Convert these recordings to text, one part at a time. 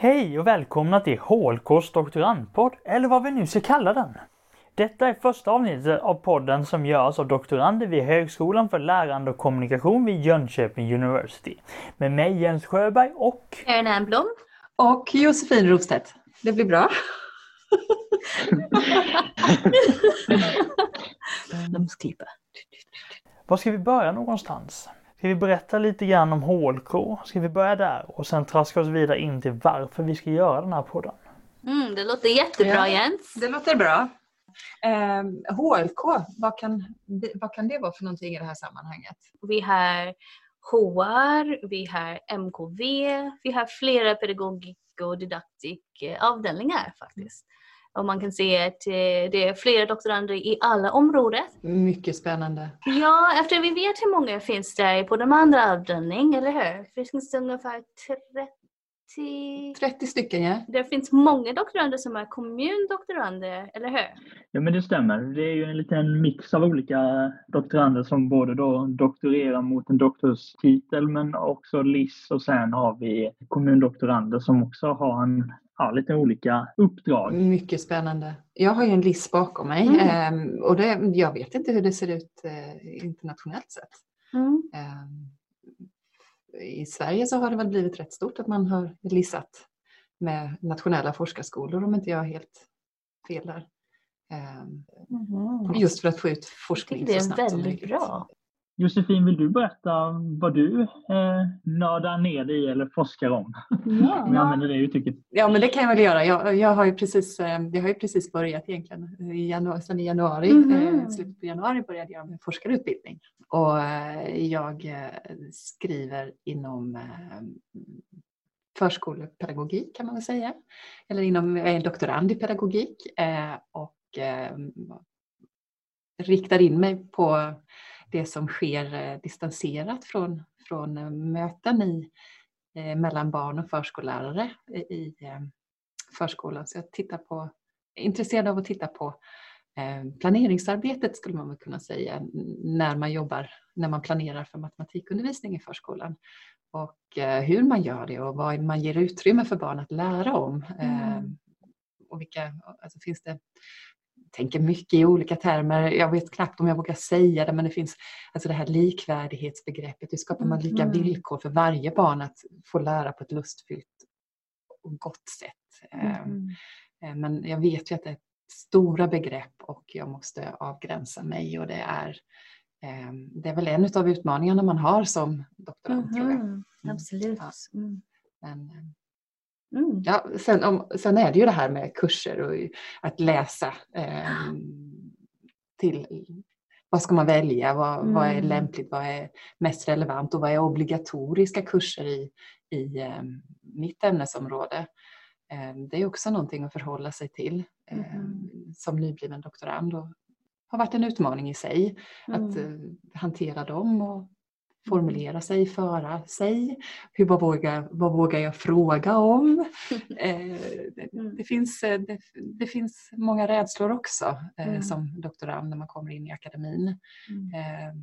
Hej och välkomna till HLKs doktorandpodd, eller vad vi nu ska kalla den. Detta är första avsnittet av podden som görs av doktorander vid Högskolan för lärande och kommunikation vid Jönköping University. Med mig Jens Sjöberg och Karin Ernblom. Och Josefin Rostedt. Det blir bra. Numsklippa. Var ska vi börja någonstans? Ska vi berätta lite grann om HLK? Ska vi börja där och sen traska oss vidare in till varför vi ska göra den här podden? Mm, det låter jättebra Ja. Jens. Det låter bra. Eh, HLK, vad kan, det- vad kan det vara för någonting i det här sammanhanget? Vi har HR, vi har MKV, vi har flera pedagogik och didaktikavdelningar faktiskt. Och man kan se att eh, det är flera doktorander i alla områden. Mycket spännande. Ja, efter vi vet hur många finns det på de andra avdelningarna, eller hur? Det finns ungefär 30... 30 stycken ja. Det finns många doktorander som är kommundoktorander, eller hur? Ja men det stämmer. Det är ju en liten mix av olika doktorander som både då doktorerar mot en doktorstitel men också LIS och sen har vi kommundoktorander som också har en, ja, lite olika uppdrag. Mycket spännande. Jag har ju en list bakom mig Mm. eh, och det, jag vet inte hur det ser ut eh, internationellt sett. Mm. I Sverige så har det väl blivit rätt stort att man har lissat med nationella forskarskolor om inte jag har helt fel där. Mhm. Just för att få ut forskning det så är snabbt som väldigt möjligt. bra. Josefin, vill du berätta vad du eh, nördar ner dig i eller forskar om? Om jag använder det uttrycket. Ja, men det kan jag väl göra. Jag, jag, har, ju precis, eh, jag har ju precis börjat egentligen. I januari, sen i januari, Mhm. eh, slutet på januari började jag med forskarutbildning. Och eh, jag eh, skriver inom eh, förskolepedagogik kan man väl säga. Eller inom, jag är doktorand i pedagogik eh, och eh, riktar in mig på det som sker eh, distanserat från, från eh, möten i, eh, mellan barn och förskollärare i, förskolan. Så jag tittar på, är intresserad av att titta på planeringsarbetet skulle man väl kunna säga när man jobbar, när man planerar för matematikundervisning i förskolan. Och hur man gör det och vad man ger utrymme för barn att lära om. Mm. och vilka, alltså finns det tänker mycket i olika termer. Jag vet knappt om jag vågar säga det, men det finns alltså det här likvärdighetsbegreppet. Hur skapar man lika Mhm. villkor för varje barn att få lära på ett lustfyllt och gott sätt? Eh, Men jag vet ju att det är stora begrepp och jag måste avgränsa mig och det är eh, det är väl en av utmaningarna man har som doktorand tror jag. Mhm. Absolut. Ja. Mm. Men, eh, Mm. Ja, sen, om, sen är det ju det här med kurser och att läsa eh, till vad ska man välja, vad, vad är Mm. lämpligt, vad är mest relevant och vad är obligatoriska kurser i, i eh, mitt ämnesområde. Eh, det är också någonting att förhålla sig till eh, Mhm. som nybliven doktorand och har varit en utmaning i sig att Mm. eh, hantera dem och formulera sig, föra sig. Hur, vad, vågar, vad vågar jag fråga om? Eh, det, Mm. det, finns, eh, det, det finns många rädslor också eh, Mm. som doktorand när man kommer in i akademin. Mm. Eh,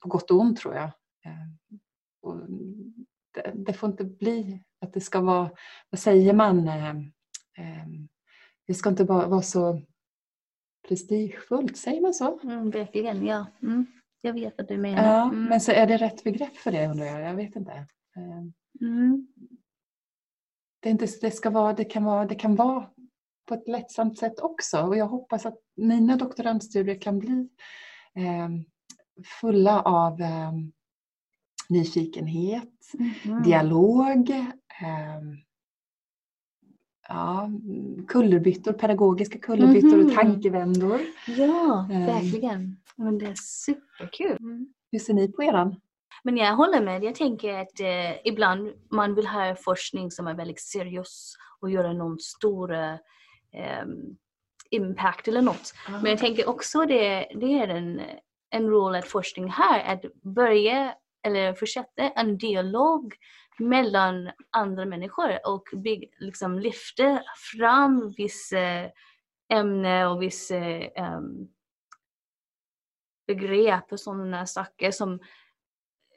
på gott och ont tror jag. Det, det får inte bli att det ska vara, vad säger man, det ska inte bara vara så prestigefullt, säger man så? Mm, verkligen, ja. Mm. Jag vet vad du menar. Ja, Mm. men så är det rätt begrepp för det undrar jag? Jag vet inte. Eh, Mm. Det, är inte, det, ska vara, det, kan vara, det kan vara på ett lättsamt sätt också och jag hoppas att mina doktorandstudier kan bli eh, fulla av eh, nyfikenhet, Mhm. dialog, eh, ja, kullerbyttor, pedagogiska kullerbyttor Mhm. och tankevändor. Ja, Eh. verkligen. Men det är superkul. Mm. Hur ser ni på eran? Men jag håller med. Jag tänker att eh, ibland man vill ha forskning som är väldigt seriös och göra någon stor eh, impact eller något. Men jag tänker också det, det är en, en roll att forskning här, att börja eller fortsätta en dialog mellan andra människor och bygg, liksom lyfta fram vissa ämne och vissa um, begrepp och sådana saker som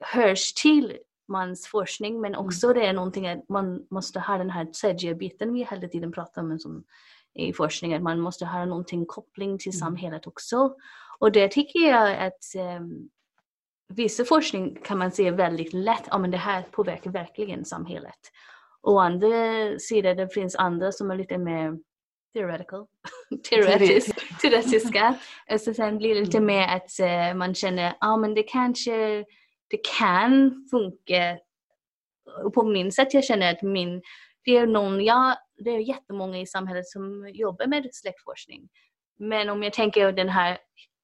hörs till mans forskning men också det är någonting att man måste ha den här tredje biten vi hela tiden pratar om som i forskning, att man måste ha någonting koppling till Mm. samhället också. Och det tycker jag att um, vissa forskning kan man se väldigt lätt, ja men det här påverkar verkligen samhället. Och andra sidor, det finns andra som är lite mer theoretical, teoretisk, teoretiska. Och så sen blir det lite mer att eh, man känner, ja men det kanske, det kan funka. Och på min sätt jag känner att min, det är någon, jag, det är jättemånga i samhället som jobbar med släktforskning. Men om jag tänker den här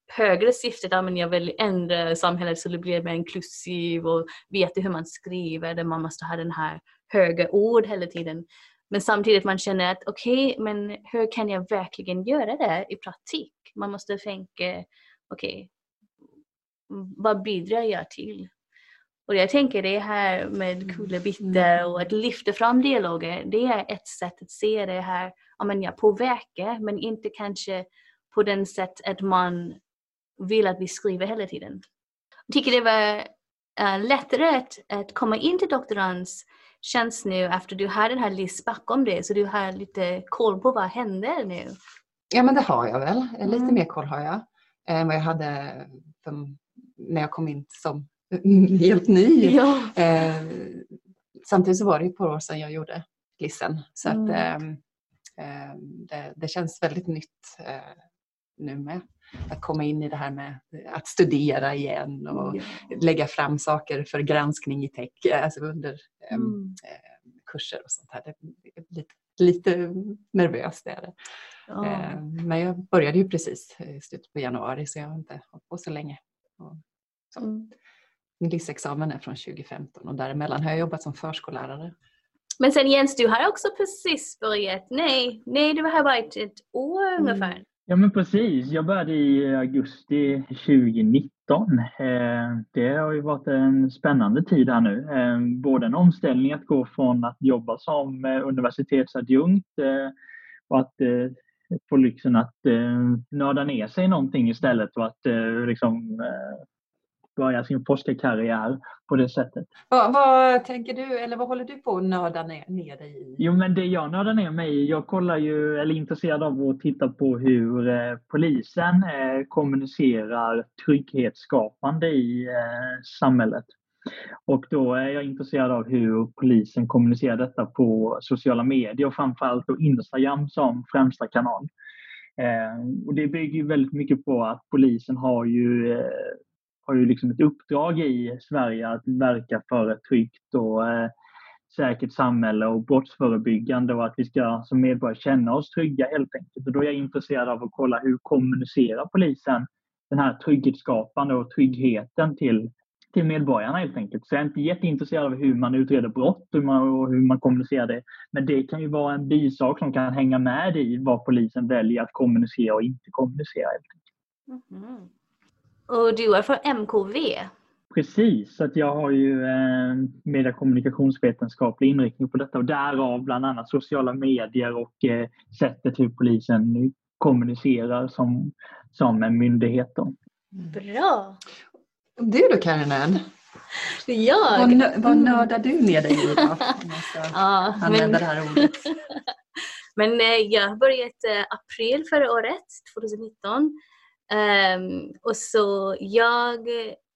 högre syftet, men jag vill ändra samhället så det blir mer inklusiv och veta hur man skriver, där man måste ha den här höga ord hela tiden. Men samtidigt man känner att okej, okay, men hur kan jag verkligen göra det i praktik? Man måste tänka, okej, okay, vad bidrar jag till? Och jag tänker det här med kullerbyttor och att lyfta fram dialoger, det är ett sätt att se det här, ja men jag påverkar, men inte kanske på den sätt att man vill att vi skriver hela tiden. Jag tycker det var uh, lättare att, att komma in till doktorands känns nu efter du har den här list bakom dig så du har lite koll på vad händer nu. Ja men det har jag väl, lite Mm. mer koll har jag än vad jag hade som, när jag kom in som helt ny. Ja. Eh, samtidigt så var det ett par år sedan jag gjorde Glissen så att Mm. eh, eh, det, det känns väldigt nytt eh, nu med. Att komma in i det här med att studera igen och lägga fram saker för granskning i tech, alltså under Mm. kurser och sånt här. Det är lite, lite nervöst är det. Ja. Men jag började ju precis i slutet på januari så jag har inte hållit på så länge. Och så. Mm. Min LIS-examen är från 2015 och däremellan har jag jobbat som förskollärare. Men sen Jens, du har också precis börjat. Nej, nej du har varit ett år Mm. ungefär. Ja men precis, jag började i augusti 2019. Eh, det har ju varit en spännande tid här nu. Eh, både en omställning att gå från att jobba som eh, universitetsadjunkt och att få lyxen att nörda ner sig i någonting istället och att liksom börja sin forskarkarriär på det sättet. Vad, vad tänker du, eller vad håller du på att nörda ner, ner dig i? Jo, men det jag nördar ner mig i, jag kollar ju, eller är intresserad av att titta på hur eh, polisen eh, kommunicerar trygghetsskapande i eh, samhället. Och då är jag intresserad av hur polisen kommunicerar detta på sociala medier och framförallt då Instagram som främsta kanal. Eh, och det bygger ju väldigt mycket på att polisen har ju eh, har ju liksom ett uppdrag i Sverige att verka för ett tryggt och eh, säkert samhälle och brottsförebyggande och att vi ska som medborgare känna oss trygga helt enkelt. Och då är jag intresserad av att kolla hur kommunicerar polisen den här trygghetsskapande och tryggheten till, till medborgarna helt enkelt. Så jag är inte jätteintresserad av hur man utreder brott och hur man, och hur man kommunicerar det. Men det kan ju vara en bisak som kan hänga med i vad polisen väljer att kommunicera och inte kommunicera. Helt enkelt. Mhm. Och du är från MKV. Precis, så att jag har ju eh, media och kommunikationsvetenskaplig inriktning på detta och därav bland annat sociala medier och eh, sättet hur polisen kommunicerar som, som en myndighet. Då. Bra! Du då Karin vad, Jag? nö, vad nördar du ner dig i då? Om man ska Ja, använda men, det här ordet. men eh, jag har börjat eh, april förra året, 2019. Um, och så jag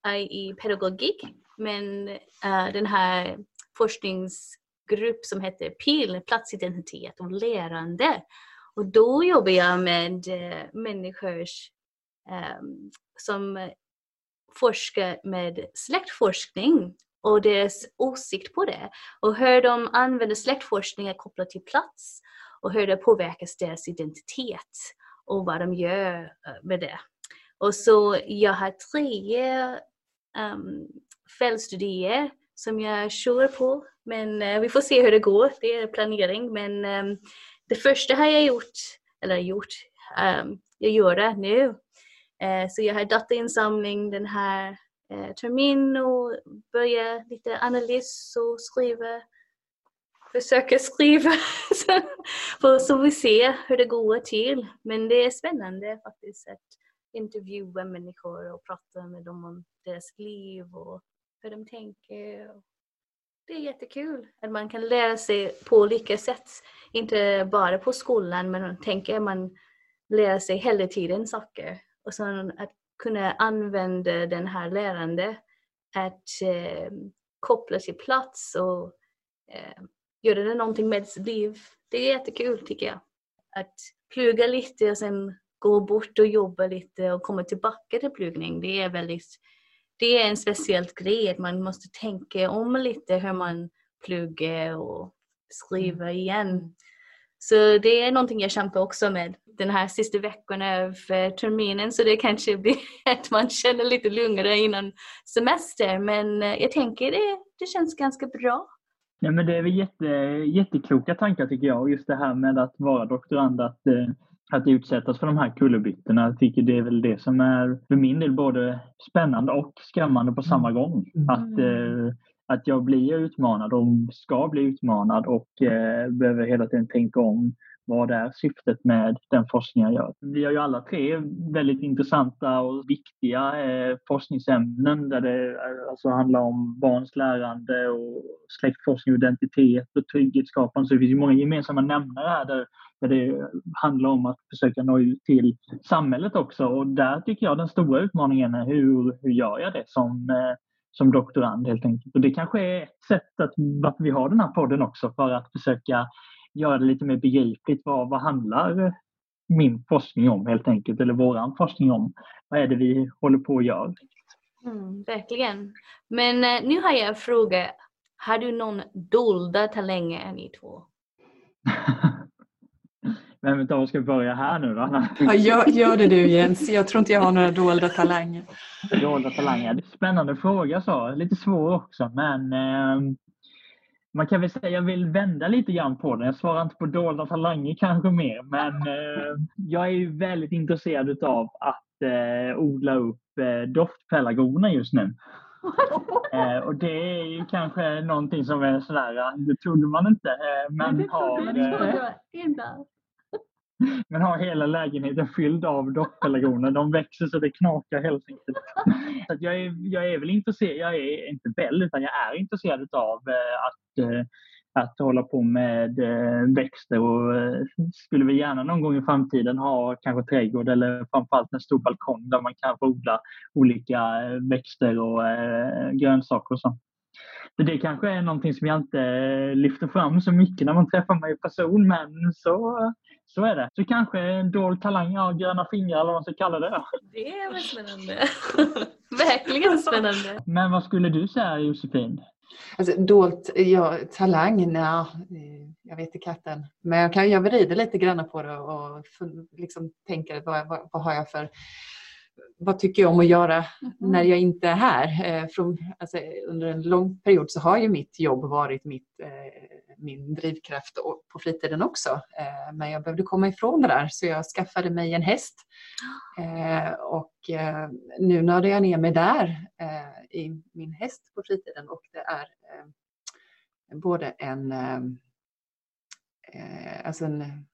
är i pedagogik, men uh, den här forskningsgrupp som heter PIL, platsidentitet och lärande. Och då jobbar jag med uh, människors um, som forskar med släktforskning och deras åsikt på det. Och hur de använder släktforskning kopplat till plats och hur det påverkas deras identitet och vad de gör eh, med det. Och så jag har tre um, fältstudier som jag kör på. Men uh, vi får se hur det går. Det är planering. Men um, det första har jag gjort, eller gjort, um, jag gör det nu. Uh, så jag har datainsamling den här uh, terminen och börjar lite analys och skriva. Försöka skriva. så, så vi ser hur det går till. Men det är spännande faktiskt att intervjua människor och prata med dem om deras liv och hur de tänker. Det är jättekul att man kan lära sig på olika sätt. Inte bara på skolan men tänker man lära sig hela tiden saker. Och sen att kunna använda den här lärande att eh, koppla till plats och eh, göra det någonting med sitt liv. Det är jättekul tycker jag. Att plugga lite och sen gå bort och jobba lite och komma tillbaka till pluggning. Det är väldigt det är en speciell grej man måste tänka om lite hur man pluggar och skriver Mm. igen. Så det är någonting jag kämpar också med den här sista veckan av terminen så det kanske blir att man känner lite lugnare innan semester men eh, jag tänker det, det känns ganska bra. Nej, men det är väl jätte, jättekloka tankar tycker jag. Just det här med att vara doktorand, att, eh, att utsättas för de här kullerbyttorna. Jag tycker det är väl det som är för min del både spännande och skrämmande på samma gång. Mm. Att, eh, att jag blir utmanad och ska bli utmanad och eh, behöver hela tiden tänka om vad är syftet med den forskning jag gör. Vi har ju alla tre väldigt intressanta och viktiga eh, forskningsämnen där det eh, alltså handlar om barns lärande och släktforskning, identitet och trygghetsskapande. Så det finns ju många gemensamma nämnare här där, där det handlar om att försöka nå ut till samhället också. Och där tycker jag den stora utmaningen är hur, hur gör jag det som eh, som doktorand helt enkelt. Och det kanske är ett sätt att varför vi har den här podden också för att försöka göra det lite mer begripligt. Vad, vad handlar min forskning om helt enkelt? Eller våran forskning om? Vad är det vi håller på att göra? Mm, verkligen. Men eh, nu har jag en fråga. Har du någon dolda talanger ni två? Vem av oss ska börja här nu då? Ja, gör, gör det du Jens, jag tror inte jag har några dolda talanger. Dolda talanger. Spännande fråga så. Lite svår också men eh, man kan väl säga jag vill vända lite grann på den. Jag svarar inte på dolda talanger kanske mer men eh, jag är ju väldigt intresserad av att eh, odla upp eh, doftpelargoner just nu. Eh, och det är ju kanske någonting som är sådär, det trodde man inte. Eh, men, har, eh, men har hela lägenheten fylld av dockpelargoner. De växer så det knakar helt enkelt. Så jag, är, jag är väl intresserad, jag är inte väl, utan jag är intresserad av eh, att, eh, att hålla på med eh, växter och skulle vi gärna någon gång i framtiden ha kanske trädgård eller framförallt en stor balkong där man kan få odla olika växter och grönsaker och så. Så det kanske är någonting som jag inte lyfter fram så mycket när man träffar mig i person, men så, så är det. Så kanske en dold talang, ja, gröna fingrar eller vad man ska kalla det. Det är väl spännande. Verkligen spännande. Men vad skulle du säga Josefin? Alltså, dolt, ja, talang, nej, jag vet inte katten. Men jag, kan, jag vrider lite grann på det och liksom tänker vad, vad, vad har jag för vad tycker jag om att göra när jag inte är här? Eh, från, alltså, under en lång period så har ju mitt jobb varit mitt, eh, min drivkraft på fritiden också. Eh, men jag behövde komma ifrån det där så jag skaffade mig en häst. Och nu nördar jag ner mig där i min häst på fritiden och det är både en, alltså en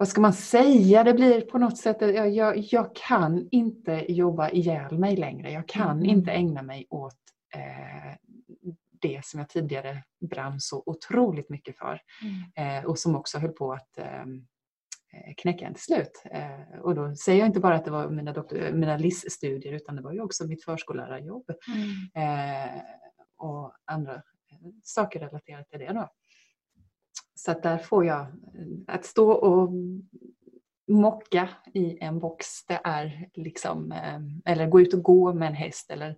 vad ska man säga? Det blir på något sätt, jag, jag, jag kan inte jobba ihjäl mig längre. Jag kan Mm. inte ägna mig åt eh, det som jag tidigare brann så otroligt mycket för. Eh, och som också höll på att eh, knäcka en till slut. Eh, och då säger jag inte bara att det var mina, doktor, mina LIS-studier utan det var ju också mitt förskollärarjobb eh, och andra eh, saker relaterat till det. Då. Så att där får jag eh, att stå och mocka i en box. Det är liksom, eh, eller gå ut och gå med en häst. Eller,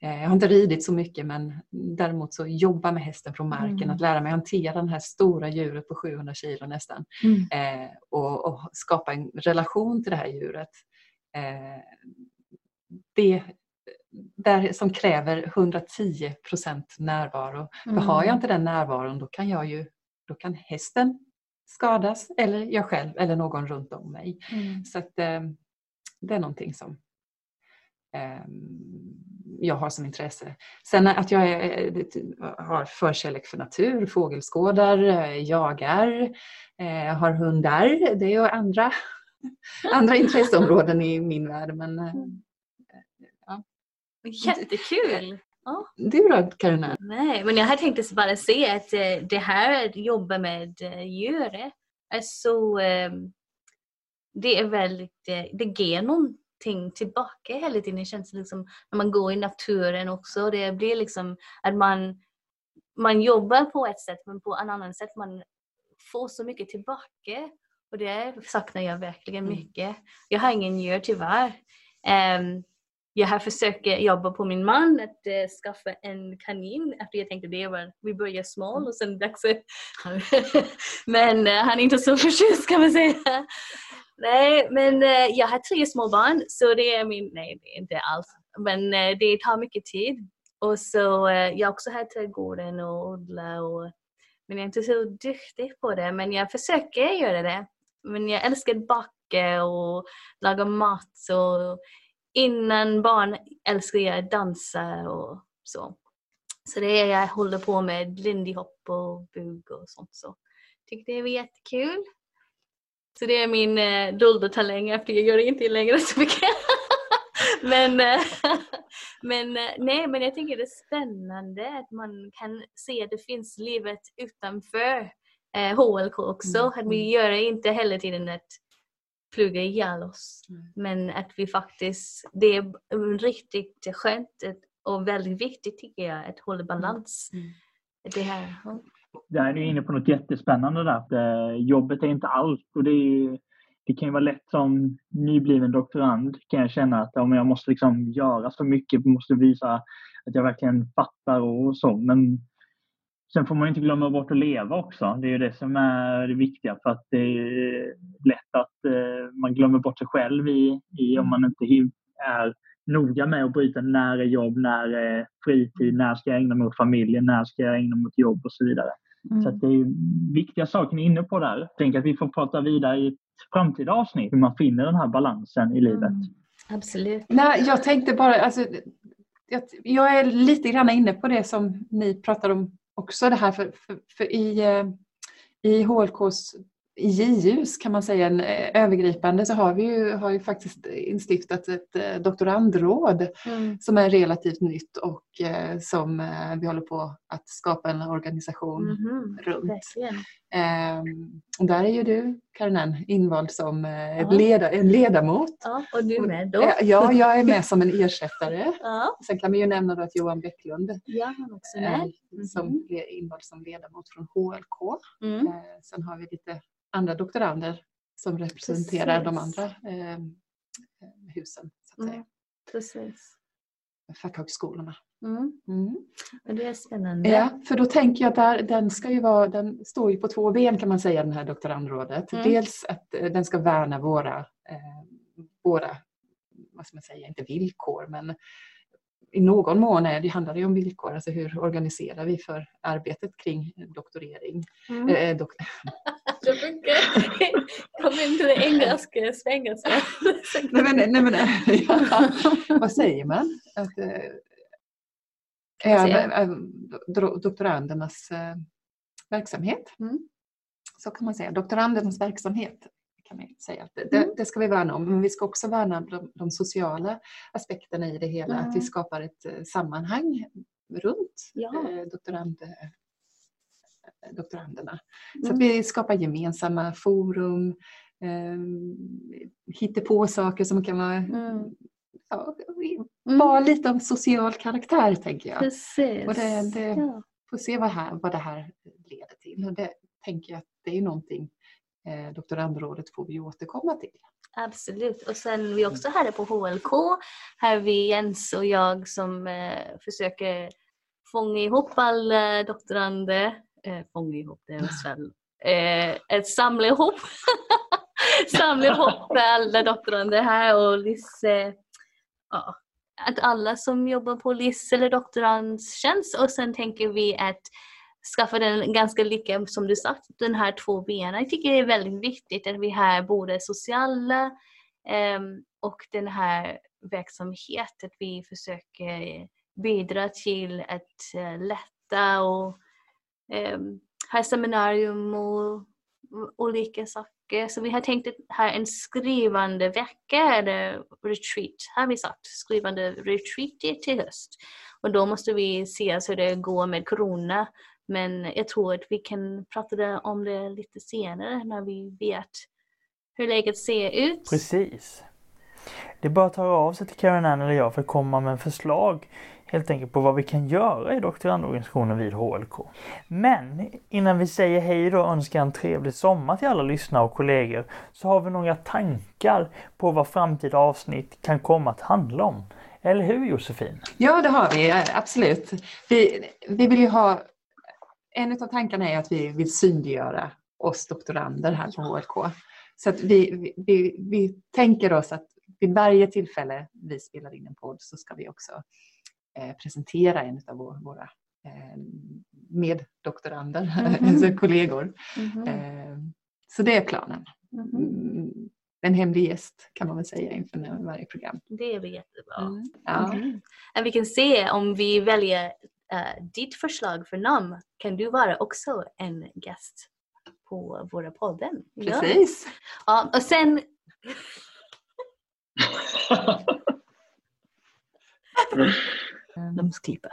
eh, jag har inte ridit så mycket men däremot så jobba med hästen från marken. Mm. Att lära mig hantera det här stora djuret på 700 kilo nästan. Mm. Eh, och, och skapa en relation till det här djuret. Eh, det där som kräver 110 procent närvaro. För har jag inte den närvaron då kan jag ju då kan hästen skadas eller jag själv eller någon runt om mig. Mm. Så att, eh, det är någonting som eh, jag har som intresse. Sen att jag är, det- har förkärlek för natur, fågelskådar, eh, jagar, eh, har hundar. Det är ju andra, andra intresseområden i min värld. Men, eh, Jättekul! Ja. Du då Karina? Nej, men jag har tänkt bara säga att eh, det här att jobba med eh, djur är så... Eh, det är väldigt... Eh, det ger någonting tillbaka hela tiden. Det känns liksom när man går i naturen också. Det blir liksom att man, man jobbar på ett sätt men på ett annat sätt man får så mycket tillbaka. Och det saknar jag verkligen Mm. mycket. Jag har ingen djur tyvärr. Ehm, jag har försökt jobba på min man att eh, skaffa en kanin efter jag tänkte det var, vi börjar small och sen växer Men eh, han är inte så förtjust kan man säga. Nej, men eh, jag har tre små barn så det är min, nej det är inte alls, men eh, det tar mycket tid. Och så eh, jag också har trädgården och odla och men jag är inte så duktig på det men jag försöker göra det. Men jag älskar att baka och laga mat och innan barn älskar jag att dansa och så. Så det är jag håller på med, lindy hop och bug och sånt så. Tycker det är jättekul. Så det är min eh, dolda talang efter jag gör inte längre så mycket. men eh, men eh, nej, men jag tycker det är spännande att man kan se att det finns livet utanför eh, HLK också. Mm, Att vi mm. gör inte hela tiden att flyga ihjäl oss. Mm. Men att vi faktiskt, det är riktigt skönt och väldigt viktigt tycker jag att hålla balans. Mm. Det här. ja. Där är du inne på något jättespännande där. Att, eh, jobbet är inte allt och det, är ju, det kan ju vara lätt som nybliven doktorand kan jag känna att om jag måste liksom göra så mycket, måste visa att jag verkligen fattar och så. Men sen får man inte glömma bort att leva också. Det är ju det som är det viktiga för att det är lätt att eh, man glömmer bort sig själv i, i om man inte är noga med att bryta när är jobb, när är fritid, när ska jag ägna mig åt familjen, när ska jag ägna mig åt jobb och så vidare. Så att det är viktiga saker ni är inne på där. Tänker att vi får prata vidare i ett framtida avsnitt hur man finner den här balansen i livet. Mm. Absolut. Nej, jag tänkte bara, alltså, jag, jag är lite grann inne på det som ni pratar om också det här för, för, för i, eh, i HLKs i JUs kan man säga en eh, övergripande så har vi ju, har ju faktiskt instiftat ett eh, doktorandråd Mm. som är relativt nytt och som vi håller på att skapa en organisation Mhm. runt. Verkligen. Ehm, och där är ju du, Karinen, invald som eh, leda, en ledamot. Ja, och du med då? Eh, Ja, jag är med som en ersättare. Ja, Sen kan vi ju nämna då att Johan Bäcklund ja också med. som Mhm. är invald som ledamot från HLK. Mm. Eh, Sen har vi lite andra doktorander som representerar de Precis. andra eh, husen, så att säga. Mm. Precis. fackhögskolorna. Mm. Mm. Men det är spännande. Ja, för då tänker jag att där, den, ska ju vara, den står ju på två ben kan man säga, den här doktorandrådet. Mm. Dels att eh, den ska värna våra, eh, våra, vad ska man säga, inte villkor, men i någon mån är det, handlar det om villkor, alltså hur organiserar vi för arbetet kring doktorering. Mm. Eh, dok- Jag brukar komma in till det engelska svengelska. nej, men, nej, men, ja, vad säger man? Att, eh? Eh, do- doktorandernas eh, verksamhet. Mm. Så kan man säga. Doktorandernas verksamhet kan man säga. Det, Mm. det ska vi värna om. Men vi ska också värna de, de sociala aspekterna i det hela. Att vi Mm. skapar ett eh, sammanhang runt Ja. eh, doktorand, eh, doktoranderna. Så Mm. att vi skapar gemensamma forum, eh, hittar på saker som kan vara Mm. Ja, Mm. vara lite av social karaktär tänker jag. Precis. Och det- det- Ja. Får se vad, här, vad det här leder till. Och det tänker jag att det är någonting eh, doktorandrådet får vi återkomma till. Absolut. Och sen vi också här på HLK. Här är vi Jens och jag som eh, försöker fånga ihop alla doktorander. Eh, fånga ihop, det är väl eh, ett samla ihop. samla ihop alla doktorander här och eh, ja, att alla som jobbar på LIS eller doktorandtjänst och sen tänker vi att skaffa den ganska lika som du sagt, den här två benen. Jag tycker det är väldigt viktigt att vi har både sociala um, och den här verksamheten, att vi försöker bidra till att uh, lätta och um, ha seminarium och olika saker. Så vi har tänkt att ha en skrivande vecka eller retreat, har vi sagt. Skrivande retreat till höst. Och då måste vi se hur det går med corona. Men jag tror att vi kan prata om det lite senare när vi vet hur läget ser ut. Precis. Det är bara att höra av sig till Karen Ann eller jag för att komma med förslag helt enkelt på vad vi kan göra i doktorandorganisationen vid HLK. Men innan vi säger hej då och önskar en trevlig sommar till alla lyssnare och kollegor så har vi några tankar på vad framtida avsnitt kan komma att handla om. Eller hur Josefin? Ja, det har vi absolut. Vi, vi vill ju ha en av tankarna är att vi vill synliggöra oss doktorander här på HLK. Så att vi, vi, vi tänker oss att vid varje tillfälle vi spelar in en podd så ska vi också presentera en av vår, våra eh, meddoktorander, mm -hmm. alltså kollegor. Mm -hmm. eh, så det är planen. Mm -hmm. En hemlig gäst kan man väl säga inför varje program. Det är jättebra. Mm. Ja. Mm. Vi kan se om vi väljer uh, ditt förslag för namn kan du vara också en gäst på våra podden. Precis. Ja, och sen Namnsklippa.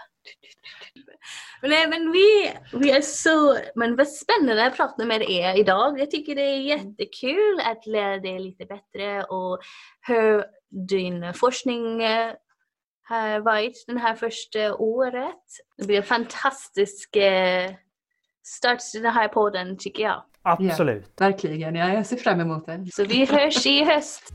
Nej men vi, vi är så, men vad spännande att prata med er idag. Jag tycker det är jättekul att lära dig lite bättre och hur din forskning eh, har varit det här första året. Det blir en fantastisk eh, start till den här podden tycker jag. Absolut. Ja, verkligen, ja, jag ser fram emot det. Så vi hörs i höst.